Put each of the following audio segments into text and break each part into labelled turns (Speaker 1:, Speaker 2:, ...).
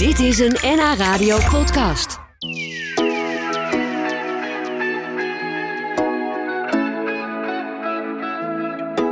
Speaker 1: Dit is een NH Radio podcast.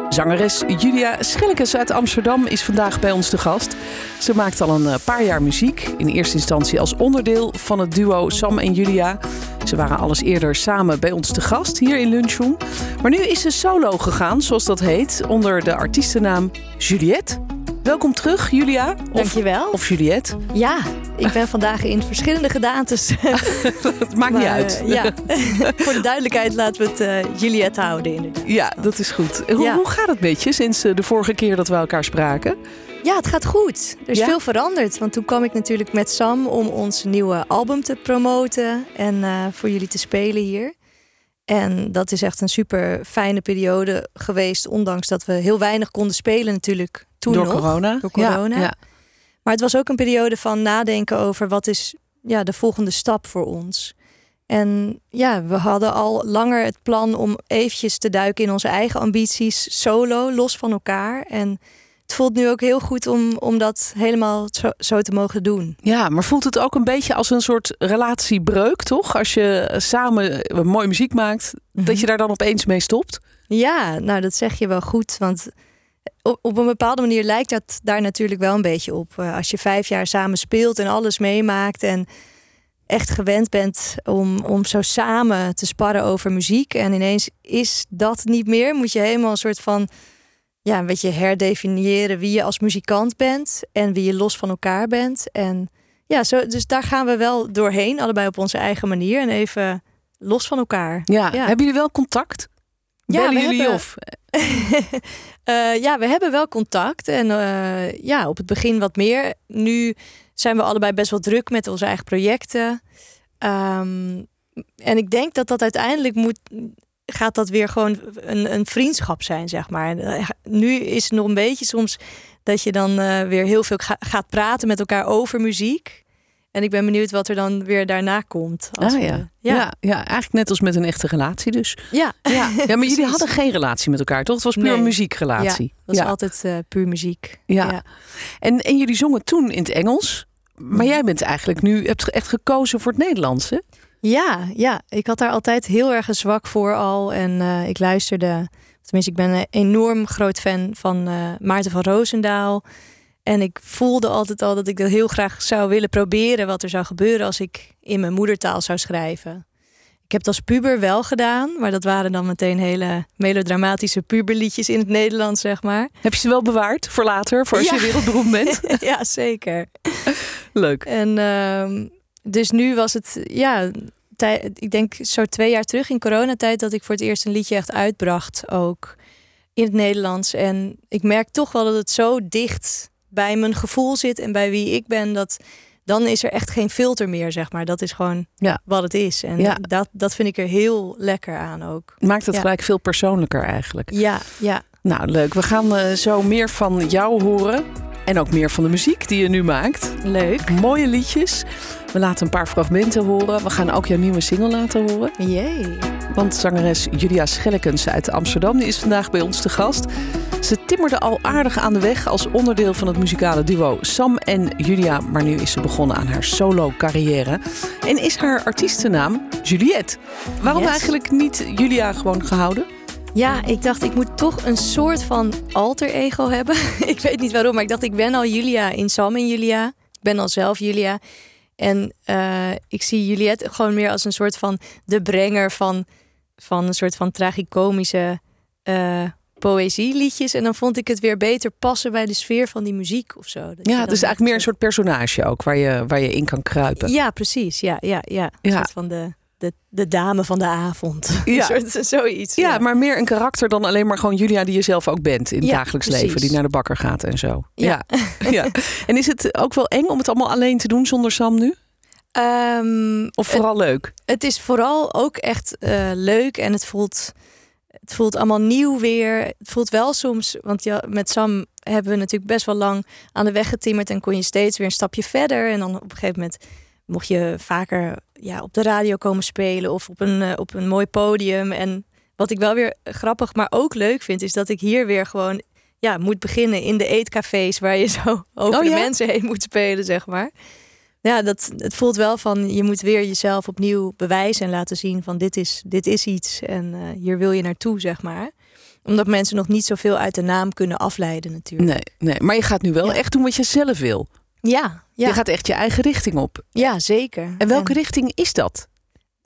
Speaker 2: Zangeres Julia Schellekes uit Amsterdam is vandaag bij ons te gast. Ze maakt al een eh, paar jaar muziek. In eerste instantie als onderdeel van het duo Sam en Julia. Ze waren alles eerder samen bij ons te gast hier in Lunchroom. Maar nu is ze solo gegaan, zoals dat heet, onder de artiestennaam Juliette. Welkom terug, Julia. Of,
Speaker 3: Dankjewel.
Speaker 2: Of Juliette.
Speaker 3: Ja, ik ben vandaag in verschillende gedaantes.
Speaker 2: Het maakt niet uit.
Speaker 3: eh, ja. Voor de duidelijkheid laten we het eh, Juliette houden inderdaad.
Speaker 2: Ja, dat is goed. Hoe,
Speaker 3: Ja.
Speaker 2: hoe gaat het met je sinds eh, de vorige keer dat we elkaar spraken?
Speaker 3: Ja, het gaat goed. Er is
Speaker 2: Ja?
Speaker 3: veel veranderd. Want toen kwam ik natuurlijk met Sam om ons nieuwe album te promoten. En voor jullie te spelen hier. En dat is echt een super fijne periode geweest. Ondanks dat we heel weinig konden spelen natuurlijk toen
Speaker 2: Door
Speaker 3: nog.
Speaker 2: corona.
Speaker 3: Door corona.
Speaker 2: ja.
Speaker 3: Maar het was ook een periode van nadenken over wat is ja, de volgende stap voor ons. En ja, we hadden al langer het plan om eventjes te duiken in onze eigen ambities, solo, los van elkaar. En het voelt nu ook heel goed om, om dat helemaal zo, zo te mogen doen.
Speaker 2: Ja, maar voelt het ook een beetje als een soort relatiebreuk, toch? Als je samen eh, mooie muziek maakt, dat je daar dan opeens mee stopt?
Speaker 3: Ja, nou dat zeg je wel goed. Want op, op een bepaalde manier lijkt dat daar natuurlijk wel een beetje op. Eh, Als je vijf jaar samen speelt en alles meemaakt en echt gewend bent om, om zo samen te sparren over muziek. En ineens is dat niet meer. Moet je helemaal een soort van ja, een beetje herdefiniëren wie je als muzikant bent en wie je los van elkaar bent. En ja, zo, dus daar gaan we wel doorheen, allebei op onze eigen manier en even los van elkaar.
Speaker 2: Ja.
Speaker 3: Ja.
Speaker 2: Hebben jullie wel contact?
Speaker 3: Ja,
Speaker 2: Bellen
Speaker 3: we
Speaker 2: jullie
Speaker 3: hebben-
Speaker 2: of?
Speaker 3: Eh, ja, we hebben wel contact. En eh, ja, op het begin wat meer. Nu zijn we allebei best wel druk met onze eigen projecten. Ehm, en ik denk dat dat uiteindelijk moet. Gaat dat weer gewoon een, een vriendschap zijn, zeg maar. Eh, Nu is het nog een beetje soms dat je dan weer heel veel ga- gaat praten met elkaar over muziek. En ik ben benieuwd wat er dan weer daarna komt. Als
Speaker 2: Ah,
Speaker 3: we-
Speaker 2: ja.
Speaker 3: ja.
Speaker 2: Ja. Ja, eigenlijk net als met een echte relatie dus.
Speaker 3: ja.
Speaker 2: Ja, ja maar jullie hadden geen relatie met elkaar, toch? Het was puur
Speaker 3: Nee.
Speaker 2: een muziekrelatie.
Speaker 3: Dat is
Speaker 2: ja.
Speaker 3: altijd eh, puur muziek.
Speaker 2: Ja. En, en jullie zongen toen in het Engels. Maar jij bent eigenlijk nu, hebt echt gekozen voor het Nederlands, hè?
Speaker 3: Ja, ja, ik had daar altijd heel erg een zwak voor al. En eh, ik luisterde, tenminste, ik ben een enorm groot fan van eh, Maarten van Roosendaal. En ik voelde altijd al dat ik dat heel graag zou willen proberen wat er zou gebeuren als ik in mijn moedertaal zou schrijven. Ik heb het als puber wel gedaan, maar dat waren dan meteen hele melodramatische puberliedjes in het Nederlands, zeg maar.
Speaker 2: Heb je ze wel bewaard voor later, voor als
Speaker 3: Ja.
Speaker 2: je wereldberoemd bent?
Speaker 3: ja, zeker.
Speaker 2: Leuk.
Speaker 3: En ehm, dus nu was het, ja, tij- ik denk zo twee jaar terug in coronatijd dat ik voor het eerst een liedje echt uitbracht ook in het Nederlands. En ik merk toch wel dat het zo dicht bij mijn gevoel zit en bij wie ik ben dat dan is er echt geen filter meer, zeg maar. Dat is gewoon
Speaker 2: Ja.
Speaker 3: wat het is. En
Speaker 2: Ja.
Speaker 3: dat, dat vind ik er heel lekker aan ook.
Speaker 2: Maakt het
Speaker 3: Ja.
Speaker 2: gelijk veel persoonlijker eigenlijk.
Speaker 3: Ja, ja.
Speaker 2: Nou, leuk. We gaan eh, zo meer van jou horen. En ook meer van de muziek die je nu maakt.
Speaker 3: Leuk.
Speaker 2: Mooie liedjes. We laten een paar fragmenten horen. We gaan ook jouw nieuwe single laten horen.
Speaker 3: Jee.
Speaker 2: Want zangeres Julia Schellekens uit Amsterdam die is vandaag bij ons te gast. Ze timmerde al aardig aan de weg als onderdeel van het muzikale duo Sam en Julia. Maar nu is ze begonnen aan haar solo-carrière. En is haar artiestennaam Juliette. Waarom
Speaker 3: Yes.
Speaker 2: eigenlijk niet Julia gewoon gehouden?
Speaker 3: Ja, ik dacht ik moet toch een soort van alter ego hebben. ik weet niet waarom, maar ik dacht ik ben al Julia in Sam en Julia. Ik ben al zelf Julia. En eh, ik zie Juliette gewoon meer als een soort van de brenger van, van een soort van tragicomische eh poëzieliedjes. En dan vond ik het weer beter passen bij de sfeer van die muziek of zo. Dat
Speaker 2: Ja,
Speaker 3: dan
Speaker 2: dus eigenlijk meer een soort personage ook, waar je, waar je in kan kruipen.
Speaker 3: Ja, precies. Ja, ja, ja. Een
Speaker 2: Ja.
Speaker 3: soort van de, de, de dame van de avond.
Speaker 2: Ja.
Speaker 3: Soort, zoiets.
Speaker 2: Ja, maar meer een karakter dan alleen maar gewoon Julia die je zelf ook bent in het
Speaker 3: Ja,
Speaker 2: dagelijks
Speaker 3: precies.
Speaker 2: leven, die naar de bakker gaat en zo.
Speaker 3: Ja.
Speaker 2: Ja. ja. En is het ook wel eng om het allemaal alleen te doen zonder Sam nu?
Speaker 3: Ehm,
Speaker 2: Of vooral leuk?
Speaker 3: het is vooral ook echt eh, leuk en het voelt, het voelt allemaal nieuw weer. Het voelt wel soms, want ja, met Sam hebben we natuurlijk best wel lang aan de weg getimmerd en kon je steeds weer een stapje verder. En dan op een gegeven moment mocht je vaker ja, op de radio komen spelen of op een, eh, op een mooi podium. En wat ik wel weer grappig, maar ook leuk vind, is dat ik hier weer gewoon ja, moet beginnen in de eetcafés waar je zo over
Speaker 2: Oh,
Speaker 3: de
Speaker 2: ja?
Speaker 3: mensen heen moet spelen, zeg maar. Ja, dat, het voelt wel van je moet weer jezelf opnieuw bewijzen en laten zien van dit is, dit is iets en uh, hier wil je naartoe, zeg maar omdat mensen nog niet zoveel uit de naam kunnen afleiden natuurlijk.
Speaker 2: Nee, nee. maar je gaat nu wel echt doen wat je zelf wil.
Speaker 3: Ja, ja.
Speaker 2: Je gaat echt je eigen richting op.
Speaker 3: Ja, zeker.
Speaker 2: En welke richting is dat?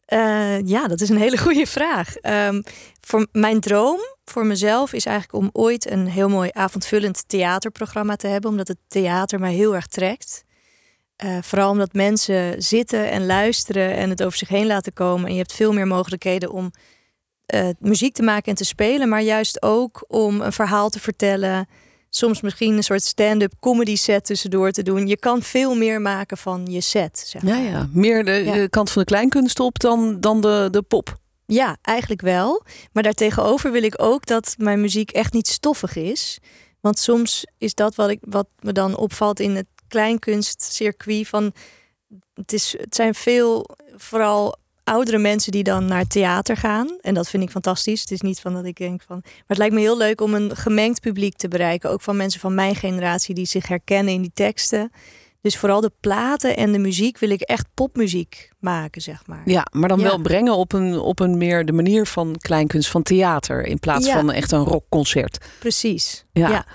Speaker 3: Uh, ja, dat is een hele goede vraag. Um, voor mijn droom voor mezelf is eigenlijk om ooit een heel mooi avondvullend theaterprogramma te hebben, omdat het theater mij heel erg trekt. Uh, vooral omdat mensen zitten en luisteren en het over zich heen laten komen. En je hebt veel meer mogelijkheden om uh, muziek te maken en te spelen, maar juist ook om een verhaal te vertellen. Soms misschien een soort stand-up comedy set tussendoor te doen. Je kan veel meer maken van je set. Zeg
Speaker 2: maar. Ja, ja, meer de, de, kant van de kleinkunst op dan, dan de, de pop.
Speaker 3: Ja, eigenlijk wel. Maar daartegenover wil ik ook dat mijn muziek echt niet stoffig is. Want soms is dat wat, ik, wat me dan opvalt in het kleinkunstcircuit. Van, het, is, het zijn veel, vooral oudere mensen die dan naar theater gaan. En dat vind ik fantastisch. Het is niet van dat ik denk van. Maar het lijkt me heel leuk om een gemengd publiek te bereiken. Ook van mensen van mijn generatie die zich herkennen in die teksten. Dus vooral de platen en de muziek wil ik echt popmuziek maken, zeg maar.
Speaker 2: Ja, maar dan wel brengen op een, op een meer de manier van kleinkunst, van theater. In plaats van echt een rockconcert.
Speaker 3: Precies.
Speaker 2: ja.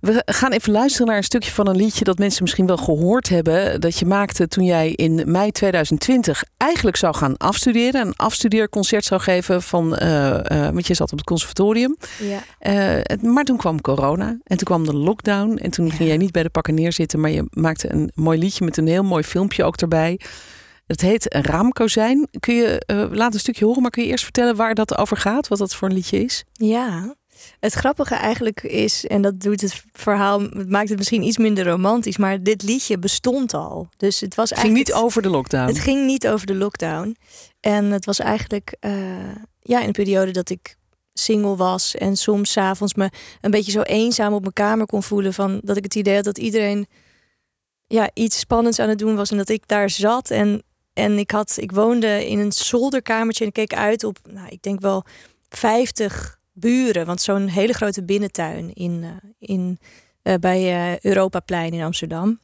Speaker 2: We gaan even luisteren naar een stukje van een liedje dat mensen misschien wel gehoord hebben. Dat je maakte toen jij in mei 2020 eigenlijk zou gaan afstuderen. Een afstudeerconcert zou geven van, uh, uh, want je zat op het conservatorium.
Speaker 3: Ja.
Speaker 2: Uh, maar toen kwam corona en toen kwam de lockdown. En toen ging jij niet bij de pakken neerzitten, maar je maakte een mooi liedje met een heel mooi filmpje ook erbij. Het heet een raamkozijn. Kun je, laat een stukje horen, maar kun je eerst vertellen waar dat over gaat? Wat dat voor een liedje is?
Speaker 3: Ja, het grappige eigenlijk is, en dat doet het verhaal, het maakt het misschien iets minder romantisch, maar dit liedje bestond al. Dus het was
Speaker 2: eigenlijk. Het ging niet over de lockdown.
Speaker 3: Het ging niet over de lockdown. En het was eigenlijk uh, ja, in een periode dat ik single was en soms avonds me een beetje zo eenzaam op mijn kamer kon voelen. Van dat ik het idee had dat iedereen ja, iets spannends aan het doen was en dat ik daar zat. En, en ik, had, ik woonde in een zolderkamertje en ik keek uit op, nou, ik denk wel 50 buren. Want zo'n hele grote binnentuin in, uh, in, uh, bij uh, Europaplein in Amsterdam.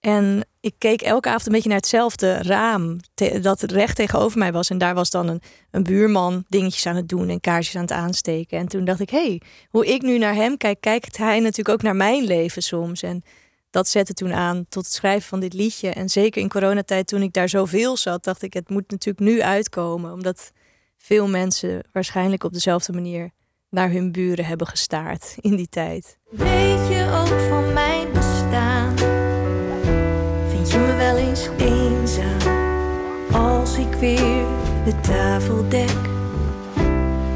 Speaker 3: En ik keek elke avond een beetje naar hetzelfde raam dat recht tegenover mij was. En daar was dan een, een buurman dingetjes aan het doen en kaarsjes aan het aansteken. En toen dacht ik, hé, hey, hoe ik nu naar hem kijk, kijkt hij natuurlijk ook naar mijn leven soms. En dat zette toen aan tot het schrijven van dit liedje. En zeker in coronatijd, toen ik daar zoveel zat, dacht ik, het moet natuurlijk nu uitkomen. Omdat veel mensen waarschijnlijk op dezelfde manier naar hun buren hebben gestaard in die tijd.
Speaker 4: Weet je ook van mijn bestaan? Vind je me wel eens eenzaam als ik weer de tafel dek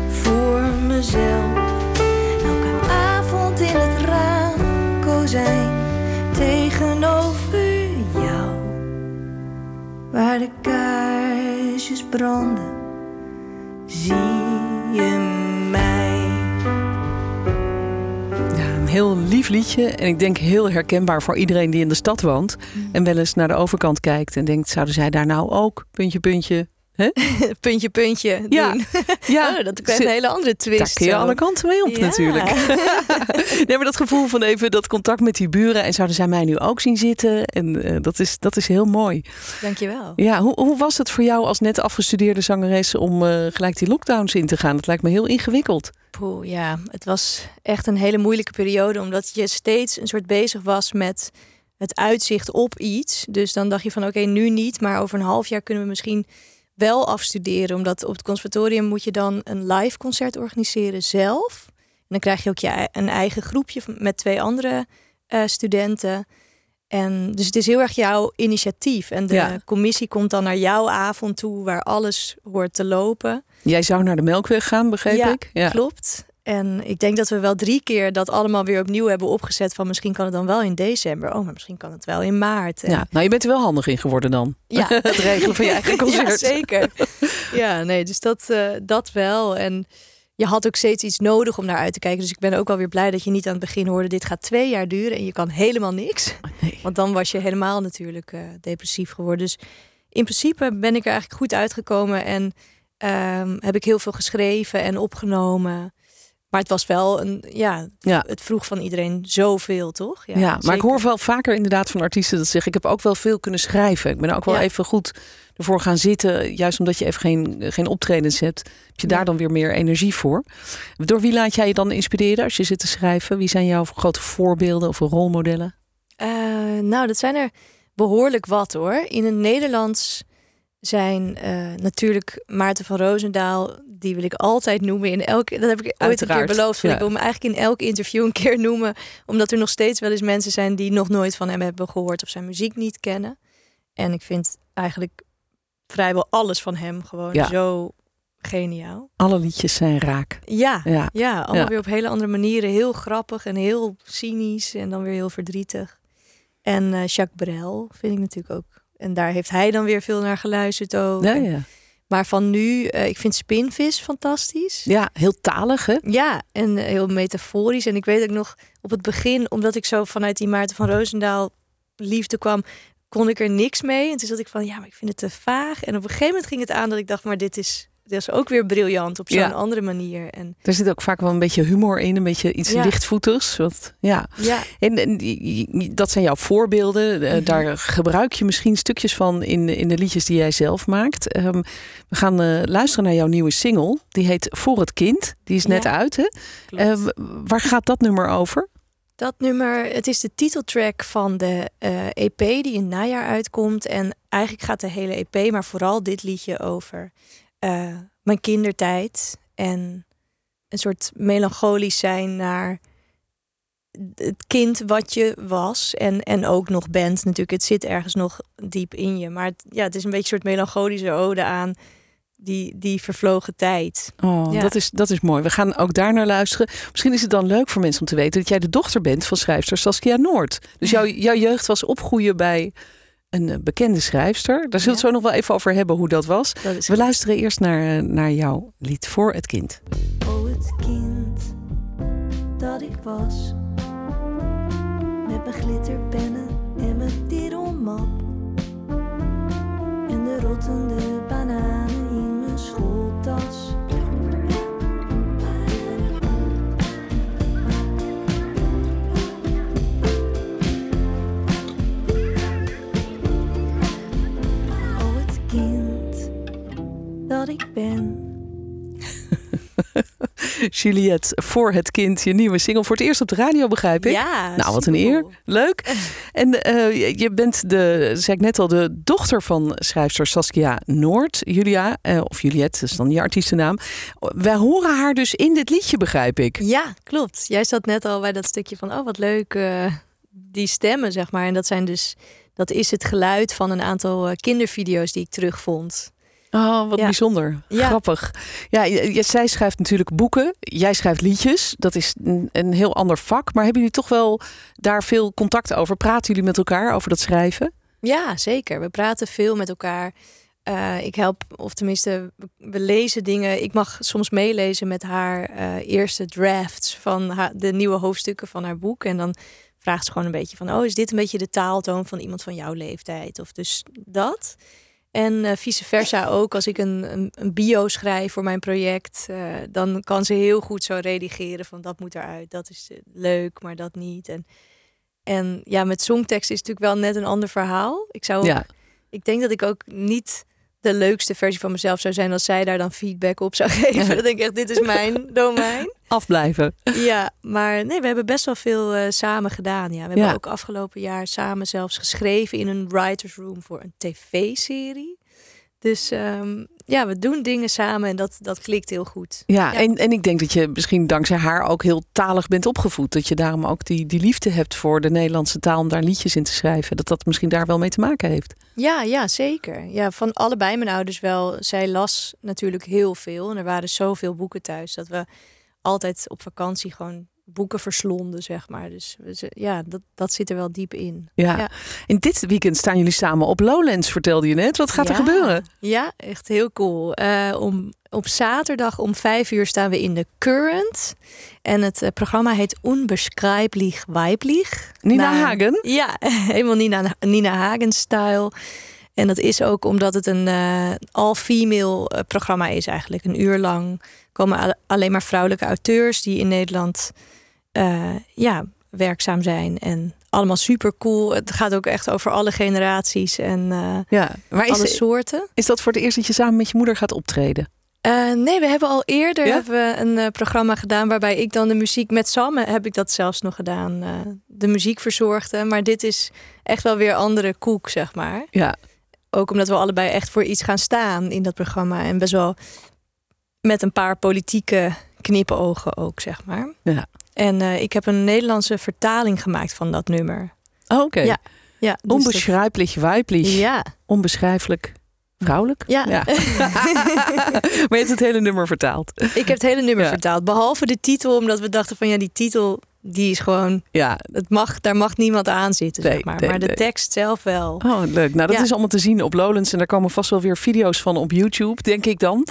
Speaker 4: voor mezelf? Elke avond in het raam kozijn tegenover jou, waar de kaarsjes branden, zie je mij.
Speaker 2: Heel lief liedje. En ik denk heel herkenbaar voor iedereen die in de stad woont. Mm. En wel eens naar de overkant kijkt en denkt: zouden zij daar nou ook, puntje, puntje,
Speaker 3: puntje, puntje
Speaker 2: ja.
Speaker 3: doen.
Speaker 2: Ja.
Speaker 3: Oh, dat krijgt een hele andere twist. Daar
Speaker 2: kun je alle kanten mee op natuurlijk. nee, maar dat gevoel van even dat contact met die buren. En zouden zij mij nu ook zien zitten? En uh, dat, is, dat is heel mooi.
Speaker 3: Dankjewel.
Speaker 2: Ja, hoe, hoe was het voor jou als net afgestudeerde zangeres om uh, gelijk die lockdowns in te gaan? Dat lijkt me heel ingewikkeld.
Speaker 3: Poeh, ja, het was echt een hele moeilijke periode. Omdat je steeds een soort bezig was met het uitzicht op iets. Dus dan dacht je van oké, okay, nu niet. Maar over een half jaar kunnen we misschien wel afstuderen. Omdat op het conservatorium moet je dan een live concert organiseren zelf. En dan krijg je ook je, een eigen groepje met twee andere uh, studenten. En dus het is heel erg jouw initiatief. En de ja. commissie komt dan naar jouw avond toe, waar alles hoort te lopen.
Speaker 2: Jij zou naar de Melkweg gaan, begreep
Speaker 3: ja,
Speaker 2: ik?
Speaker 3: Ja, klopt. En ik denk dat we wel drie keer dat allemaal weer opnieuw hebben opgezet. Van misschien kan het dan wel in december. Oh, maar misschien kan het wel in maart. En...
Speaker 2: Ja, nou je bent er wel handig in geworden dan.
Speaker 3: Ja.
Speaker 2: het regelen van je eigen concert.
Speaker 3: ja, zeker. Ja, nee, dus dat, uh, dat wel. En je had ook steeds iets nodig om naar uit te kijken. Dus ik ben ook wel weer blij dat je niet aan het begin hoorde... dit gaat twee jaar duren en je kan helemaal niks.
Speaker 2: Oh, nee.
Speaker 3: Want dan was je helemaal natuurlijk uh, depressief geworden. Dus in principe ben ik er eigenlijk goed uitgekomen... en um, heb ik heel veel geschreven en opgenomen... Maar het was wel een, ja,
Speaker 2: Ja.
Speaker 3: het vroeg van iedereen zoveel, toch?
Speaker 2: Ja, maar ik hoor wel vaker inderdaad van artiesten dat zeggen: ik heb ook wel veel kunnen schrijven. Ik ben ook wel
Speaker 3: Ja.
Speaker 2: even goed ervoor gaan zitten, juist omdat je even geen, geen optredens hebt, heb je daar
Speaker 3: Ja.
Speaker 2: dan weer meer energie voor. Door wie laat jij je dan inspireren als je zit te schrijven? Wie zijn jouw grote voorbeelden of rolmodellen?
Speaker 3: Eh, nou, dat zijn er behoorlijk wat hoor. In het Nederlands zijn eh, natuurlijk Maarten van Roosendaal. Die wil ik altijd noemen. In elke, dat heb ik ooit een
Speaker 2: Uiteraard,
Speaker 3: keer beloofd.
Speaker 2: ja.
Speaker 3: Ik wil hem eigenlijk in elk interview een keer noemen. Omdat er nog steeds wel eens mensen zijn die nog nooit van hem hebben gehoord. Of zijn muziek niet kennen. En ik vind eigenlijk vrijwel alles van hem gewoon
Speaker 2: Ja.
Speaker 3: zo geniaal.
Speaker 2: Alle liedjes zijn raak.
Speaker 3: Ja,
Speaker 2: Ja.
Speaker 3: ja, allemaal
Speaker 2: Ja.
Speaker 3: weer op hele andere manieren. Heel grappig en heel cynisch en dan weer heel verdrietig. En eh, Jacques Brel vind ik natuurlijk ook. En daar heeft hij dan weer veel naar geluisterd ook.
Speaker 2: Ja, ja.
Speaker 3: Maar van nu, eh, ik vind Spinvis fantastisch.
Speaker 2: ja, heel talig hè?
Speaker 3: Ja, en eh, heel metaforisch. En ik weet ook nog op het begin, omdat ik zo vanuit die Maarten van Roosendaal liefde kwam, kon ik er niks mee. En toen zat ik van, ja, maar ik vind het te vaag. En op een gegeven moment ging het aan dat ik dacht, maar dit is, dit is ook weer briljant op zo'n
Speaker 2: Ja.
Speaker 3: andere manier. En
Speaker 2: Er zit ook vaak wel een beetje humor in, een beetje iets
Speaker 3: Ja.
Speaker 2: lichtvoetigs. Wat, ja.
Speaker 3: ja,
Speaker 2: En, en die- die- dat zijn jouw voorbeelden. Eh,
Speaker 3: Mhm.
Speaker 2: Daar gebruik je misschien stukjes van in, in de liedjes die jij zelf maakt. Ehm, we gaan eh, luisteren naar jouw nieuwe single. Die heet Voor het Kind. Die is net
Speaker 3: Ja,
Speaker 2: uit. Hè? w- waar gaat dat nummer over?
Speaker 3: Dat nummer, het is de titeltrack van de EP die in het najaar uitkomt. En eigenlijk gaat de hele EP, maar vooral dit liedje over eh, mijn kindertijd. En een soort melancholisch zijn naar het kind wat je was. En, en ook nog bent natuurlijk. Het zit ergens nog diep in je. Maar het, ja, het is een beetje een soort melancholische ode aan die, die vervlogen tijd.
Speaker 2: Oh,
Speaker 3: Ja.
Speaker 2: dat, is, dat is mooi. We gaan ook daar naar luisteren. Misschien is het dan leuk voor mensen om te weten dat jij de dochter bent van schrijfster Saskia Noord. Dus jouw, jouw jeugd was opgroeien bij een eh, bekende schrijfster. Daar zullen we het zo nog wel even over hebben hoe dat was.
Speaker 3: Dat
Speaker 2: We luisteren eerst naar, eh, naar jouw lied voor het kind.
Speaker 4: Oh, het kind dat ik was. Met mijn glitterpennen en mijn tiedelmap. En de rottende dat ik ben.
Speaker 2: Juliette, voor het kind, je nieuwe single. Voor het eerst op de radio, begrijp ik.
Speaker 3: Ja,
Speaker 2: Nou, wat een eer. Leuk. En eh, je- bent de, zei ik net al, de dochter van schrijfster Saskia Noord. Julia, eh, of Juliette, dat is dan je artiestennaam. Wij horen haar dus in dit liedje, begrijp ik.
Speaker 3: Ja, klopt. Jij zat net al bij dat stukje van, oh wat leuk, eh, die stemmen, zeg maar. En dat zijn dus, dat is het geluid van een aantal kindervideo's die ik terugvond.
Speaker 2: Oh, wat
Speaker 3: Ja.
Speaker 2: bijzonder.
Speaker 3: Ja.
Speaker 2: Grappig. Ja, zij schrijft natuurlijk boeken. Jij schrijft liedjes. Dat is een, een heel ander vak. Maar hebben jullie toch wel daar veel contact over? Praten jullie met elkaar over dat schrijven?
Speaker 3: Ja, zeker. We praten veel met elkaar. Eh, ik help, of tenminste, we- we lezen dingen. Ik mag soms meelezen met haar eh, eerste drafts van haar, de nieuwe hoofdstukken van haar boek. En dan vraagt ze gewoon een beetje van: Oh, is dit een beetje de taaltoon van iemand van jouw leeftijd? Of dus dat. En eh, vice versa ook. Als ik een, een, een bio schrijf voor mijn project, eh, dan kan ze heel goed zo redigeren van dat moet eruit. Dat is eh, leuk, maar dat niet. En, en ja, met songtekst is het natuurlijk wel net een ander verhaal. Ik zou
Speaker 2: Ja.
Speaker 3: ik denk dat ik ook niet de leukste versie van mezelf zou zijn als zij daar dan feedback op zou geven. Dan denk ik echt, dit is mijn domein.
Speaker 2: Afblijven.
Speaker 3: Ja, maar nee, we hebben best wel veel eh, samen gedaan. Ja. We hebben
Speaker 2: Ja.
Speaker 3: ook afgelopen jaar samen zelfs geschreven in een writers room voor een tv-serie. Dus ehm, ja, we doen dingen samen en dat, dat klikt heel goed.
Speaker 2: Ja,
Speaker 3: Ja.
Speaker 2: En, en ik denk dat je misschien dankzij haar ook heel talig bent opgevoed. Dat je daarom ook die, die liefde hebt voor de Nederlandse taal om daar liedjes in te schrijven. Dat dat misschien daar wel mee te maken heeft.
Speaker 3: Ja, ja, zeker. Ja, van allebei mijn ouders wel. Zij las natuurlijk heel veel. En er waren zoveel boeken thuis dat we altijd op vakantie gewoon boeken verslonden, zeg maar. Dus ja, dat, dat zit er wel diep in.
Speaker 2: Ja.
Speaker 3: Ja.
Speaker 2: En dit weekend staan jullie samen op Lowlands, vertelde je net. Wat gaat er gebeuren?
Speaker 3: Ja, echt heel cool. Eh, om, op zaterdag om vijf uur staan we in de Current. En het eh, programma heet Unbeschreiblich Weiblich.
Speaker 2: Nina Hagen?
Speaker 3: Ja, helemaal Nina, Nina Hagen-style. En dat is ook omdat het een uh, all-female uh, programma is eigenlijk. Een uur lang komen alleen maar vrouwelijke auteurs die in Nederland uh, ja, werkzaam zijn. En allemaal super cool. Het gaat ook echt over alle generaties en ja, maar alle is, soorten.
Speaker 2: Is dat voor het eerst dat je samen met je moeder gaat optreden?
Speaker 3: Uh, nee, we hebben al eerder hebben we een uh, programma gedaan waarbij ik dan de muziek met Sam heb ik dat zelfs nog gedaan, uh, de muziek verzorgde. Maar dit is echt wel weer andere koek, zeg maar. Ja. Ook omdat we allebei echt voor iets gaan staan in dat programma en best wel met een paar politieke knipogen ook, zeg maar. Ja. En ik heb een Nederlandse vertaling gemaakt van dat nummer.
Speaker 2: Oh, oké. Ja. Ja, dus Onbeschrijpelijk, weiblich. Ja. Onbeschrijfelijk. Vrouwelijk?
Speaker 3: Ja. ja.
Speaker 2: maar je hebt het hele nummer vertaald.
Speaker 3: Ik heb het hele nummer vertaald. Behalve de titel, omdat we dachten van ja, die titel die is gewoon. Ja. Het mag, daar mag niemand aan zitten, zeg maar. maar de tekst zelf wel.
Speaker 2: Oh, leuk. Nou, dat is allemaal te zien op Lowlands. En daar komen vast wel weer video's van op YouTube, denk ik dan.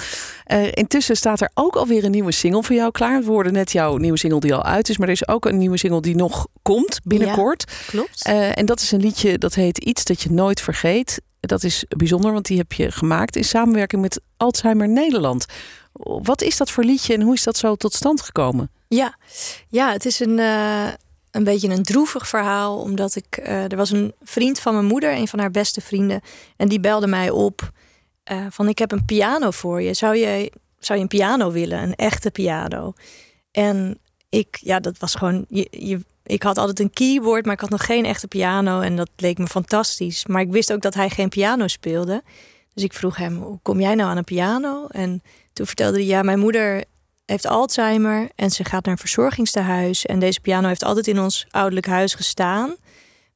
Speaker 2: Uh, intussen staat er ook alweer een nieuwe single voor jou klaar. We hoorden net jouw nieuwe single die al uit is. Maar er is ook een nieuwe single die nog komt binnenkort.
Speaker 3: klopt.
Speaker 2: Uh, en dat is een liedje dat heet Iets dat je nooit vergeet. Dat is bijzonder, want die heb je gemaakt in samenwerking met Alzheimer Nederland. Wat is dat voor liedje en hoe is dat zo tot stand gekomen?
Speaker 3: Ja, ja het is een, uh, een beetje een droevig verhaal. Omdat ik. Uh, er was een vriend van mijn moeder, een van haar beste vrienden. En die belde mij op. Uh, van ik heb een piano voor je. Zou je, zou je een piano willen? Een echte piano. En ik, ja, dat was gewoon. Je, je, ik had altijd een keyboard, maar ik had nog geen echte piano. En dat leek me fantastisch. Maar ik wist ook dat hij geen piano speelde. Dus ik vroeg hem: hoe kom jij nou aan een piano? En toen vertelde hij: ja, mijn moeder heeft Alzheimer en ze gaat naar een verzorgingstehuis. En deze piano heeft altijd in ons ouderlijk huis gestaan.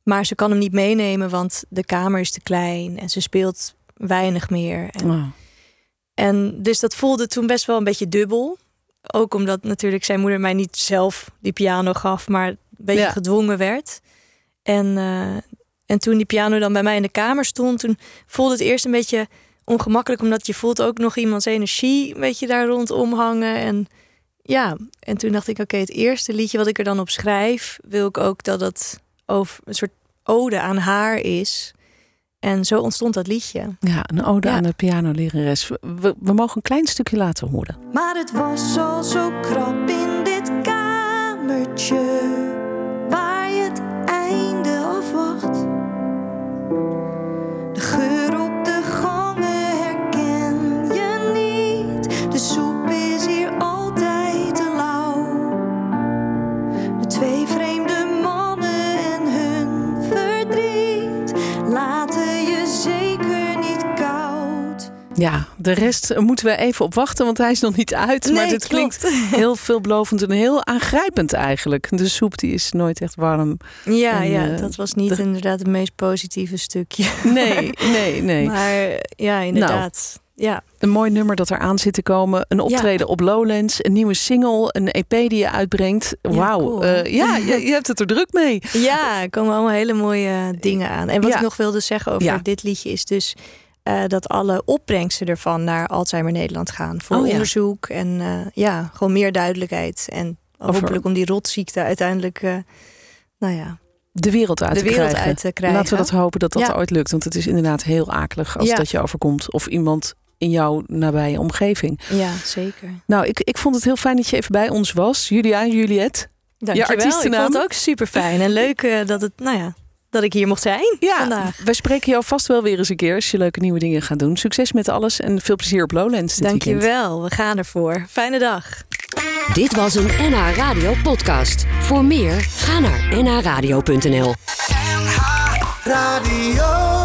Speaker 3: Maar ze kan hem niet meenemen, want de kamer is te klein en ze speelt weinig meer. En, en dus dat voelde toen best wel een beetje dubbel. Ook omdat natuurlijk zijn moeder mij niet zelf die piano gaf, maar een beetje gedwongen werd. En, uh, en toen die piano dan bij mij in de kamer stond, toen voelde het eerst een beetje ongemakkelijk, omdat je voelt ook nog iemands energie een beetje daar rondom hangen. En ja, en toen dacht ik, oké, het eerste liedje wat ik er dan op schrijf, wil ik ook dat het over een soort ode aan haar is. En zo ontstond dat liedje.
Speaker 2: Ja, een ode aan de pianolerares. We, we mogen een klein stukje laten horen.
Speaker 4: Maar het was al zo krap in dit kamertje
Speaker 2: Ja, de rest moeten we even op wachten, want hij is nog niet uit.
Speaker 3: Nee,
Speaker 2: maar dit
Speaker 3: klopt.
Speaker 2: klinkt heel veelbelovend en heel aangrijpend eigenlijk. De soep die is nooit echt warm.
Speaker 3: Ja,
Speaker 2: En,
Speaker 3: ja
Speaker 2: eh,
Speaker 3: dat was niet
Speaker 2: de-
Speaker 3: inderdaad het meest positieve stukje.
Speaker 2: Nee, nee, nee.
Speaker 3: Maar ja, inderdaad. ja.
Speaker 2: Een mooi nummer dat eraan zit te komen. Een optreden op Lowlands. Een nieuwe single. Een EP die je uitbrengt. Wauw.
Speaker 3: cool.
Speaker 2: Eh, ja, je, je hebt het er druk mee.
Speaker 3: Ja, er komen allemaal hele mooie dingen aan. En wat
Speaker 2: Ja.
Speaker 3: ik nog wilde zeggen over
Speaker 2: Ja.
Speaker 3: dit liedje is dus eh, dat alle opbrengsten ervan naar Alzheimer Nederland gaan. Voor
Speaker 2: Oh, ja.
Speaker 3: onderzoek en eh, ja, gewoon meer duidelijkheid. En hopelijk om die rotziekte uiteindelijk, eh, nou ja,
Speaker 2: De wereld uit
Speaker 3: de
Speaker 2: te
Speaker 3: wereld
Speaker 2: krijgen.
Speaker 3: uit te krijgen.
Speaker 2: Laten we dat hopen dat dat
Speaker 3: Ja.
Speaker 2: ooit lukt. Want het is inderdaad heel akelig als
Speaker 3: Ja.
Speaker 2: dat je overkomt. Of iemand in jouw nabije omgeving.
Speaker 3: Ja, zeker.
Speaker 2: Nou, ik, ik vond het heel fijn dat je even bij ons was. Julia, Juliette.
Speaker 3: Dankjewel. Ik
Speaker 2: artiestennaam?
Speaker 3: vond het ook super fijn en leuk dat het, nou ja, dat ik hier mocht zijn
Speaker 2: Ja,
Speaker 3: vandaag.
Speaker 2: wij spreken jou vast wel weer eens een keer als je leuke nieuwe dingen gaat doen. Succes met alles en veel plezier op Lowlands dit weekend.
Speaker 3: Dankjewel, we gaan ervoor. Fijne dag.
Speaker 1: Dit was een NH Radio podcast. Voor meer, ga naar nhradio.nl.
Speaker 5: Radio.